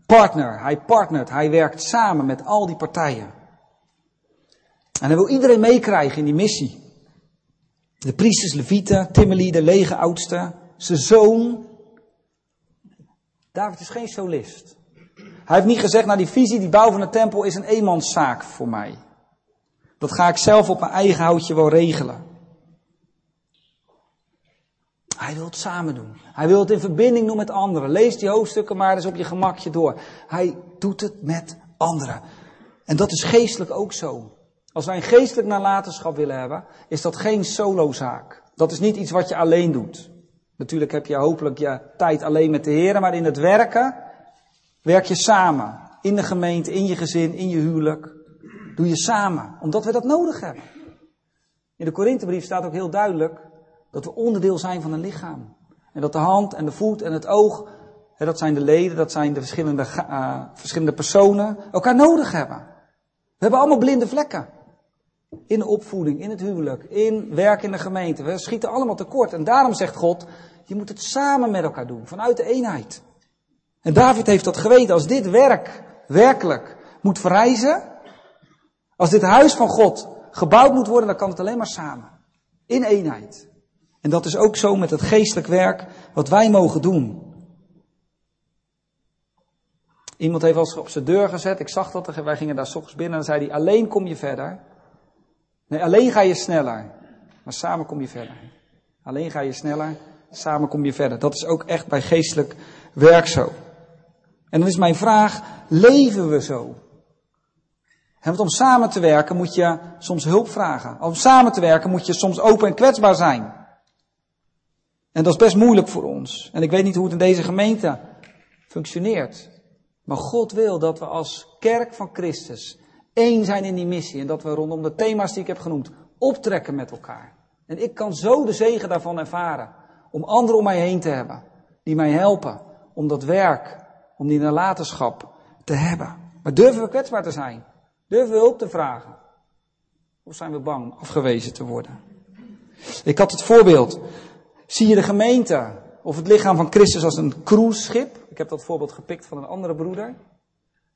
S1: partner. Hij partnert. Hij werkt samen met al die partijen. En hij wil iedereen meekrijgen in die missie. De priesters, levieten, Timmerly, de lege oudste, zijn zoon. David is geen solist. Hij heeft niet gezegd, nou die visie, die bouw van de tempel is een eenmanszaak voor mij. Dat ga ik zelf op mijn eigen houtje wel regelen. Hij wil het samen doen. Hij wil het in verbinding doen met anderen. Lees die hoofdstukken maar eens op je gemakje door. Hij doet het met anderen. En dat is geestelijk ook zo. Als wij een geestelijk nalatenschap willen hebben, is dat geen solozaak. Dat is niet iets wat je alleen doet. Natuurlijk heb je hopelijk je tijd alleen met de Heer, maar in het werken werk je samen. In de gemeente, in je gezin, in je huwelijk. Doe je samen, omdat we dat nodig hebben. In de Korinthebrief staat ook heel duidelijk dat we onderdeel zijn van een lichaam. En dat de hand en de voet en het oog, hè, dat zijn de leden, dat zijn de verschillende, uh, verschillende personen, elkaar nodig hebben. We hebben allemaal blinde vlekken. In de opvoeding, in het huwelijk, in werk in de gemeente. We schieten allemaal tekort. En daarom zegt God, je moet het samen met elkaar doen, vanuit de eenheid. En David heeft dat geweten, als dit werk werkelijk moet verrijzen, Als dit huis van God gebouwd moet worden, dan kan het alleen maar samen. In eenheid. En dat is ook zo met het geestelijk werk wat wij mogen doen. Iemand heeft ons op zijn deur gezet, ik zag dat, wij gingen daar s binnen en zei hij, alleen kom je verder. Nee, alleen ga je sneller, maar samen kom je verder. Alleen ga je sneller, samen kom je verder. Dat is ook echt bij geestelijk werk zo. En dan is mijn vraag, leven we zo? Want om samen te werken moet je soms hulp vragen. Om samen te werken moet je soms open en kwetsbaar zijn. En dat is best moeilijk voor ons. En ik weet niet hoe het in deze gemeente functioneert. Maar God wil dat we als kerk van Christus één zijn in die missie. En dat we rondom de thema's die ik heb genoemd optrekken met elkaar. En ik kan zo de zegen daarvan ervaren. Om anderen om mij heen te hebben. Die mij helpen om dat werk, om die nalatenschap te hebben. Maar durven we kwetsbaar te zijn? Durven we hulp te vragen? Of zijn we bang afgewezen te worden? Ik had het voorbeeld. Zie je de gemeente of het lichaam van Christus als een cruiseschip? Ik heb dat voorbeeld gepikt van een andere broeder.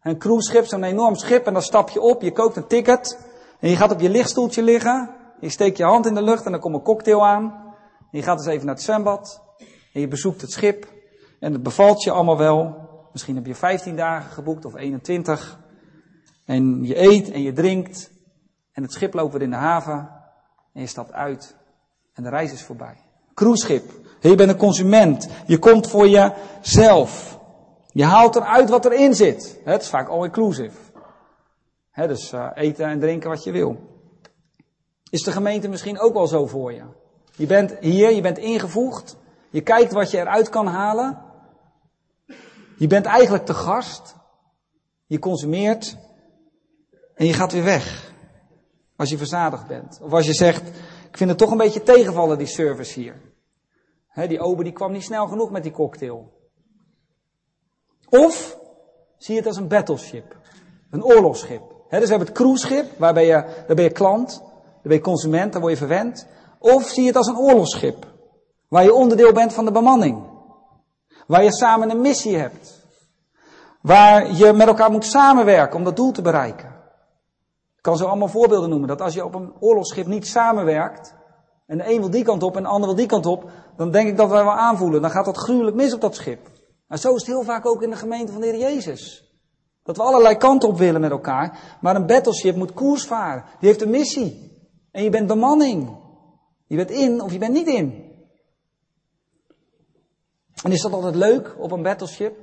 S1: Een cruiseschip, zo'n enorm schip, en dan stap je op, je koopt een ticket, en je gaat op je lichtstoeltje liggen, je steekt je hand in de lucht en dan komt een cocktail aan. En je gaat eens even naar het zwembad, en je bezoekt het schip, en het bevalt je allemaal wel. Misschien heb je 15 dagen geboekt of 21. En je eet en je drinkt, en het schip loopt weer in de haven, en je stapt uit, en de reis is voorbij. Cruiseschip. Je bent een consument. Je komt voor jezelf. Je haalt eruit wat erin zit. Het is vaak all-inclusive. dus uh, eten en drinken wat je wil. Is de gemeente misschien ook wel zo voor je? Je bent hier, je bent ingevoegd. Je kijkt wat je eruit kan halen. Je bent eigenlijk te gast. Je consumeert. En je gaat weer weg. Als je verzadigd bent. Of als je zegt, ik vind het toch een beetje tegenvallen, die service hier. die ober die kwam niet snel genoeg met die cocktail. Of zie je het als een battleship. Een oorlogsschip. dus we hebben het cruiseschip, waar ben je, daar ben je klant, daar ben je consument, daar word je verwend. Of zie je het als een oorlogsschip. Waar je onderdeel bent van de bemanning. Waar je samen een missie hebt. Waar je met elkaar moet samenwerken om dat doel te bereiken. Kan zo allemaal voorbeelden noemen. Dat als je op een oorlogsschip niet samenwerkt. En de een wil die kant op en de ander wil die kant op. Dan denk ik dat wij wel aanvoelen. Dan gaat dat gruwelijk mis op dat schip. En zo is het heel vaak ook in de gemeente van de Heer Jezus. Dat we allerlei kanten op willen met elkaar. Maar een battleship moet koers varen. Die heeft een missie. En je bent bemanning. Je bent in of je bent niet in. En is dat altijd leuk op een battleship?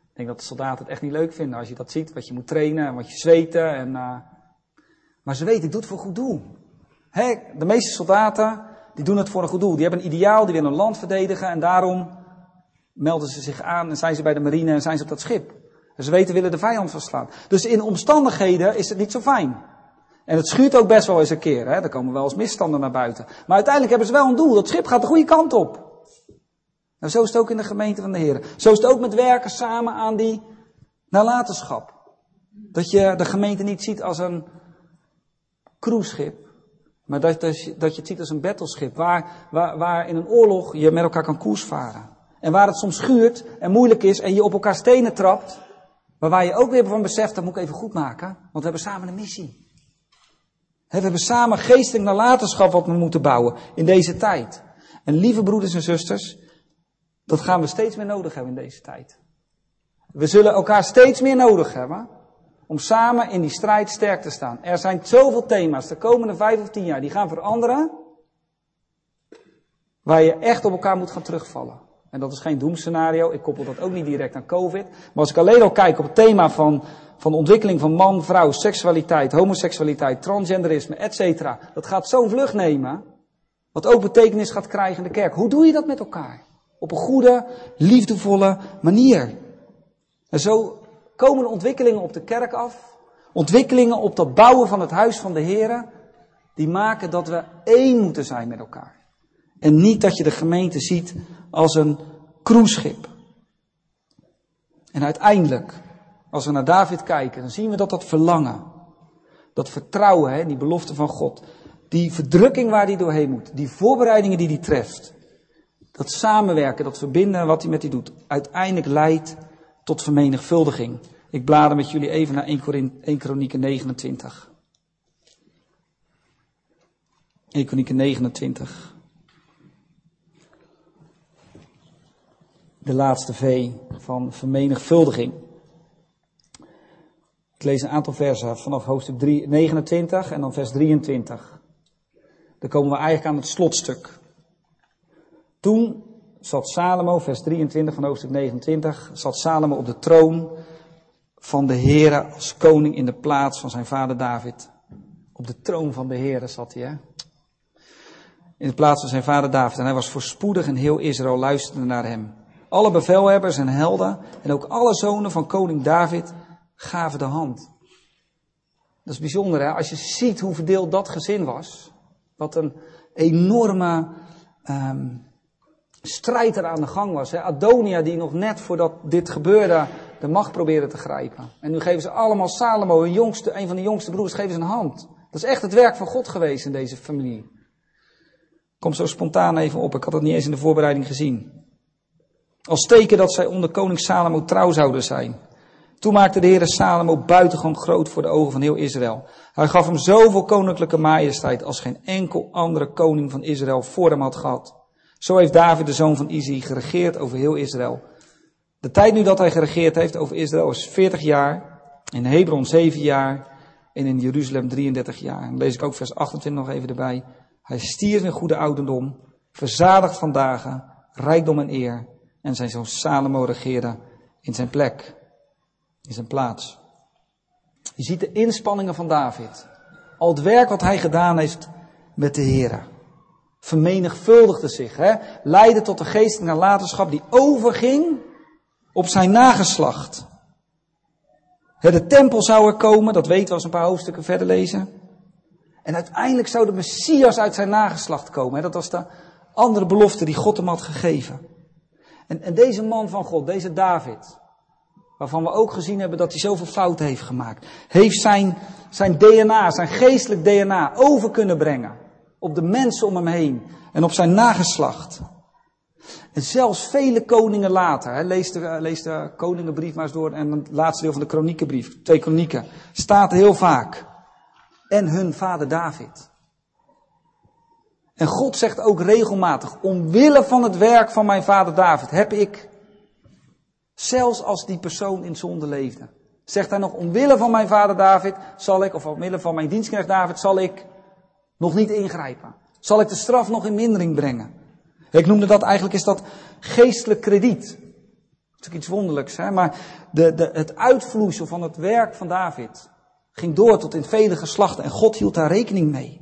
S1: Ik denk dat de soldaten het echt niet leuk vinden als je dat ziet. Wat je moet trainen en wat je zweten. En, uh... Maar ze weten, ik doe het voor goed doel. de meeste soldaten, die doen het voor een goed doel. Die hebben een ideaal, die willen een land verdedigen. En daarom melden ze zich aan en zijn ze bij de marine en zijn ze op dat schip. En ze weten, willen de vijand verslaan. Dus in omstandigheden is het niet zo fijn. En het schuurt ook best wel eens een keer. Hè? Er komen wel eens misstanden naar buiten. Maar uiteindelijk hebben ze wel een doel. Dat schip gaat de goede kant op. Nou, zo is het ook in de gemeente van de Heer. Zo is het ook met werken samen aan die nalatenschap. Dat je de gemeente niet ziet als een cruiseschip. Maar dat, dat, je, dat je het ziet als een battleschip. Waar, waar, waar in een oorlog je met elkaar kan koersvaren. En waar het soms schuurt en moeilijk is en je op elkaar stenen trapt. Maar waar je ook weer van beseft, dat moet ik even goed maken. Want we hebben samen een missie. We hebben samen geestelijk nalatenschap wat we moeten bouwen in deze tijd. En lieve broeders en zusters, dat gaan we steeds meer nodig hebben in deze tijd. We zullen elkaar steeds meer nodig hebben om samen in die strijd sterk te staan. Er zijn zoveel thema's de komende vijf of tien jaar die gaan veranderen, waar je echt op elkaar moet gaan terugvallen. En dat is geen doemscenario. Ik koppel dat ook niet direct aan COVID. Maar als ik alleen al kijk op het thema van, van de ontwikkeling van man, vrouw, seksualiteit, homoseksualiteit, transgenderisme, etc. Dat gaat zo'n vlucht nemen. Wat ook betekenis gaat krijgen in de kerk. Hoe doe je dat met elkaar? Op een goede, liefdevolle manier. En zo komen de ontwikkelingen op de kerk af. Ontwikkelingen op dat bouwen van het huis van de Heer. Die maken dat we één moeten zijn met elkaar. En niet dat je de gemeente ziet als een cruiseschip. En uiteindelijk, als we naar David kijken, dan zien we dat dat verlangen, dat vertrouwen, hè, die belofte van God, die verdrukking waar hij doorheen moet, die voorbereidingen die hij treft, dat samenwerken, dat verbinden wat hij met hij doet, uiteindelijk leidt tot vermenigvuldiging. Ik blader met jullie even naar 1 Kronieken 29. 1 Kronieken 29. De laatste V van vermenigvuldiging. Ik lees een aantal versen vanaf hoofdstuk 29 en dan vers 23. Dan komen we eigenlijk aan het slotstuk. Toen zat Salomo, vers 23 van hoofdstuk 29, zat Salomo op de troon van de Heere als koning in de plaats van zijn vader David. Op de troon van de Heere zat hij, hè? In de plaats van zijn vader David. En hij was voorspoedig en heel Israël luisterde naar hem. Alle bevelhebbers en helden en ook alle zonen van koning David gaven de hand. Dat is bijzonder, hè? Als je ziet hoe verdeeld dat gezin was. Wat een enorme um, strijd er aan de gang was. Hè? Adonia die nog net voordat dit gebeurde de macht probeerde te grijpen. En nu geven ze allemaal Salomo, hun jongste, een van de jongste broers, geven ze een hand. Dat is echt het werk van God geweest in deze familie. Kom zo spontaan even op, ik had het niet eens in de voorbereiding gezien. Als teken dat zij onder koning Salomo trouw zouden zijn. Toen maakte de Heer Salomo buitengewoon groot voor de ogen van heel Israël. Hij gaf hem zoveel koninklijke majesteit als geen enkel andere koning van Israël voor hem had gehad. Zo heeft David, de zoon van Izzy, geregeerd over heel Israël. De tijd nu dat hij geregeerd heeft over Israël is 40 jaar, in Hebron 7 jaar en in Jeruzalem 33 jaar. En dan lees ik ook vers 28 nog even erbij. Hij stierf in goede ouderdom, verzadigd van dagen, rijkdom en eer. En zijn zoon Salomo regeerde in zijn plek, in zijn plaats. Je ziet de inspanningen van David. Al het werk wat hij gedaan heeft met de Heer. Vermenigvuldigde zich, hè? leidde tot de geestelijke nalatenschap die overging op zijn nageslacht. De tempel zou er komen, dat weten we als een paar hoofdstukken verder lezen. En uiteindelijk zou de Messias uit zijn nageslacht komen. Dat was de andere belofte die God hem had gegeven. En, en deze man van God, deze David, waarvan we ook gezien hebben dat hij zoveel fouten heeft gemaakt, heeft zijn, zijn DNA, zijn geestelijk DNA over kunnen brengen op de mensen om hem heen en op zijn nageslacht. En zelfs vele koningen later, hè, lees, de, lees de koningenbrief maar eens door en het laatste deel van de kroniekenbrief, twee kronieken, staat heel vaak. En hun vader David. En God zegt ook regelmatig, omwille van het werk van mijn vader David heb ik, zelfs als die persoon in zonde leefde, zegt hij nog, omwille van mijn vader David zal ik, of omwille van mijn dienstknecht David, zal ik nog niet ingrijpen. Zal ik de straf nog in mindering brengen. Ik noemde dat eigenlijk is dat geestelijk krediet. Dat is natuurlijk iets wonderlijks, hè? maar de, de, het uitvloeisel van het werk van David ging door tot in vele geslachten en God hield daar rekening mee.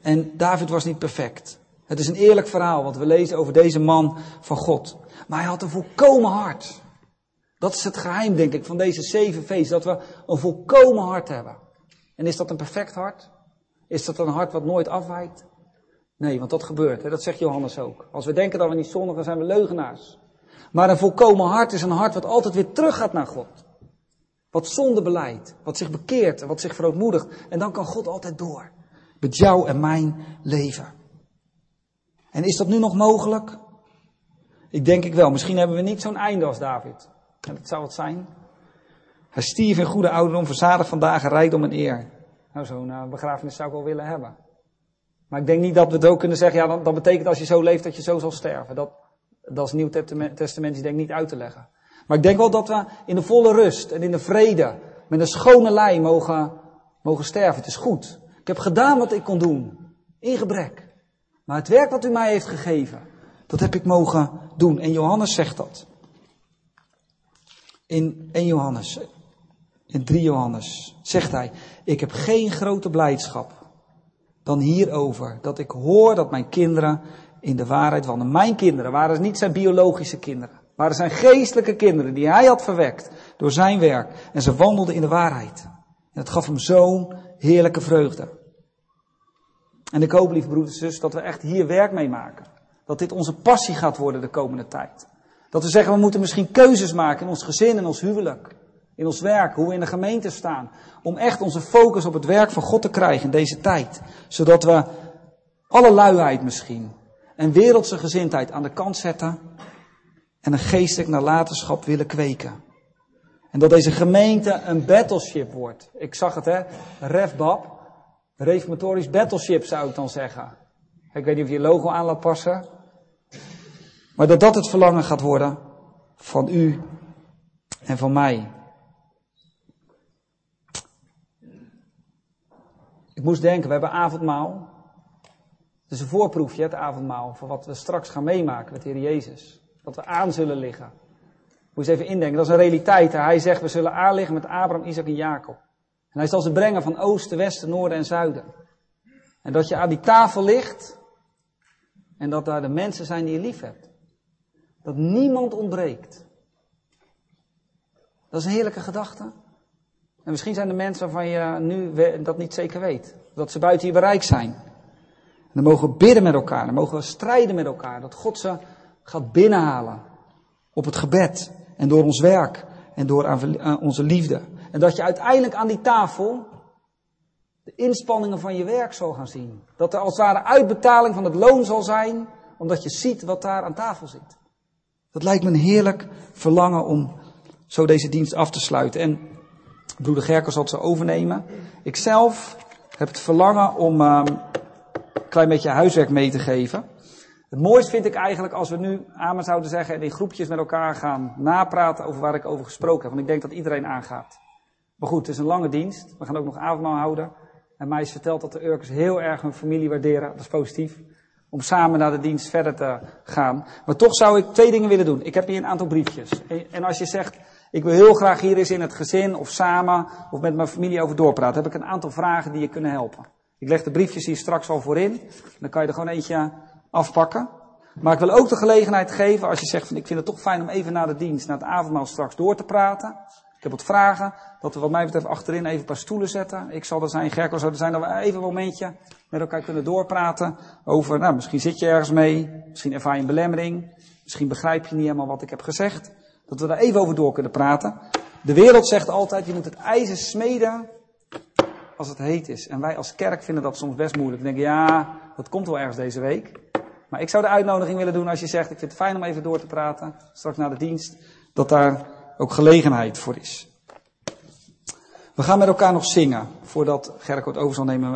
S1: En David was niet perfect. Het is een eerlijk verhaal wat we lezen over deze man van God. Maar hij had een volkomen hart. Dat is het geheim, denk ik, van deze zeven feesten. Dat we een volkomen hart hebben. En is dat een perfect hart? Is dat een hart wat nooit afwijkt? Nee, want dat gebeurt. Hè? Dat zegt Johannes ook. Als we denken dat we niet zondigen, zijn we leugenaars. Maar een volkomen hart is een hart wat altijd weer teruggaat naar God. Wat zonde beleidt, wat zich bekeert en wat zich verootmoedigt. En dan kan God altijd door. Met jou en mijn leven. En is dat nu nog mogelijk? Ik denk ik wel. Misschien hebben we niet zo'n einde als David. Dat zou het zijn. Hij stierf in goede ouderdom, verzadigd van dagen, rijkdom en eer. Nou, zo'n uh, begrafenis zou ik wel willen hebben. Maar ik denk niet dat we het ook kunnen zeggen, ja, dat, betekent als je zo leeft dat je zo zal sterven. Dat, dat is Nieuw Testamentisch denk ik niet uit te leggen. Maar ik denk wel dat we in de volle rust en in de vrede, met een schone lei mogen, mogen sterven. Het is goed. Ik heb gedaan wat ik kon doen. In gebrek. Maar het werk wat u mij heeft gegeven, dat heb ik mogen doen. En Johannes zegt dat. In 1 Johannes, in 3 Johannes, zegt hij, ik heb geen grote blijdschap dan hierover, dat ik hoor dat mijn kinderen in de waarheid wandelen. Mijn kinderen waren niet zijn biologische kinderen, waren zijn geestelijke kinderen die hij had verwekt door zijn werk. En ze wandelden in de waarheid. En het gaf hem zo'n heerlijke vreugde. En ik hoop, lieve broeders en zus, dat we echt hier werk mee maken. Dat dit onze passie gaat worden de komende tijd. Dat we zeggen, we moeten misschien keuzes maken in ons gezin, in ons huwelijk, in ons werk, hoe we in de gemeente staan. Om echt onze focus op het werk van God te krijgen in deze tijd. Zodat we alle luiheid misschien en wereldse gezindheid aan de kant zetten en een geestelijk nalatenschap willen kweken. En dat deze gemeente een battleship wordt. Ik zag het hè, Refbab. Reformatorisch battleship zou ik dan zeggen. Ik weet niet of je logo aan laat passen. Maar dat dat het verlangen gaat worden van u en van mij. Ik moest denken, we hebben avondmaal. Het is een voorproefje, het avondmaal, van wat we straks gaan meemaken met Heer Jezus. Dat we aan zullen liggen. Moet je eens even indenken, dat is een realiteit. Hij zegt, we zullen aanliggen met Abraham, Isaac en Jacob. En hij zal ze brengen van oosten, westen, noorden en zuiden. En dat je aan die tafel ligt en dat daar de mensen zijn die je lief hebt. Dat niemand ontbreekt. Dat is een heerlijke gedachte. En misschien zijn er mensen waarvan je nu dat niet zeker weet. Dat ze buiten je bereik zijn. En dan mogen we bidden met elkaar. Dan mogen we strijden met elkaar. Dat God ze gaat binnenhalen. Op het gebed. En door ons werk. En door onze liefde. En dat je uiteindelijk aan die tafel de inspanningen van je werk zal gaan zien. Dat er als het ware uitbetaling van het loon zal zijn, omdat je ziet wat daar aan tafel zit. Dat lijkt me een heerlijk verlangen om zo deze dienst af te sluiten. En broeder Gerker zal het zo overnemen. Ik zelf heb het verlangen om um, een klein beetje huiswerk mee te geven. Het mooiste vind ik eigenlijk als we nu amen zouden zeggen en in groepjes met elkaar gaan napraten over waar ik over gesproken heb. Want ik denk dat iedereen aangaat. Maar goed, het is een lange dienst. We gaan ook nog avondmaal houden. En mij is verteld dat de Urkers heel erg hun familie waarderen. Dat is positief. Om samen naar de dienst verder te gaan. Maar toch zou ik twee dingen willen doen. Ik heb hier een aantal briefjes. En als je zegt, ik wil heel graag hier eens in het gezin of samen of met mijn familie over doorpraten, heb ik een aantal vragen die je kunnen helpen. Ik leg de briefjes hier straks al voor in. Dan kan je er gewoon eentje afpakken. Maar ik wil ook de gelegenheid geven, als je zegt van ik vind het toch fijn om even na de dienst, na het avondmaal straks door te praten. Ik heb wat vragen, dat we wat mij betreft achterin even een paar stoelen zetten. Ik zal er zijn, Gerko zal er zijn, dat we even een momentje met elkaar kunnen doorpraten over, nou misschien zit je ergens mee, misschien ervaar je een belemmering, misschien begrijp je niet helemaal wat ik heb gezegd. Dat we daar even over door kunnen praten. De wereld zegt altijd, je moet het ijzer smeden als het heet is. En wij als kerk vinden dat soms best moeilijk. We denken, ja, dat komt wel ergens deze week. Maar ik zou de uitnodiging willen doen als je zegt, ik vind het fijn om even door te praten, straks na de dienst, dat daar ook gelegenheid voor is. We gaan met elkaar nog zingen, voordat Gerk het over zal nemen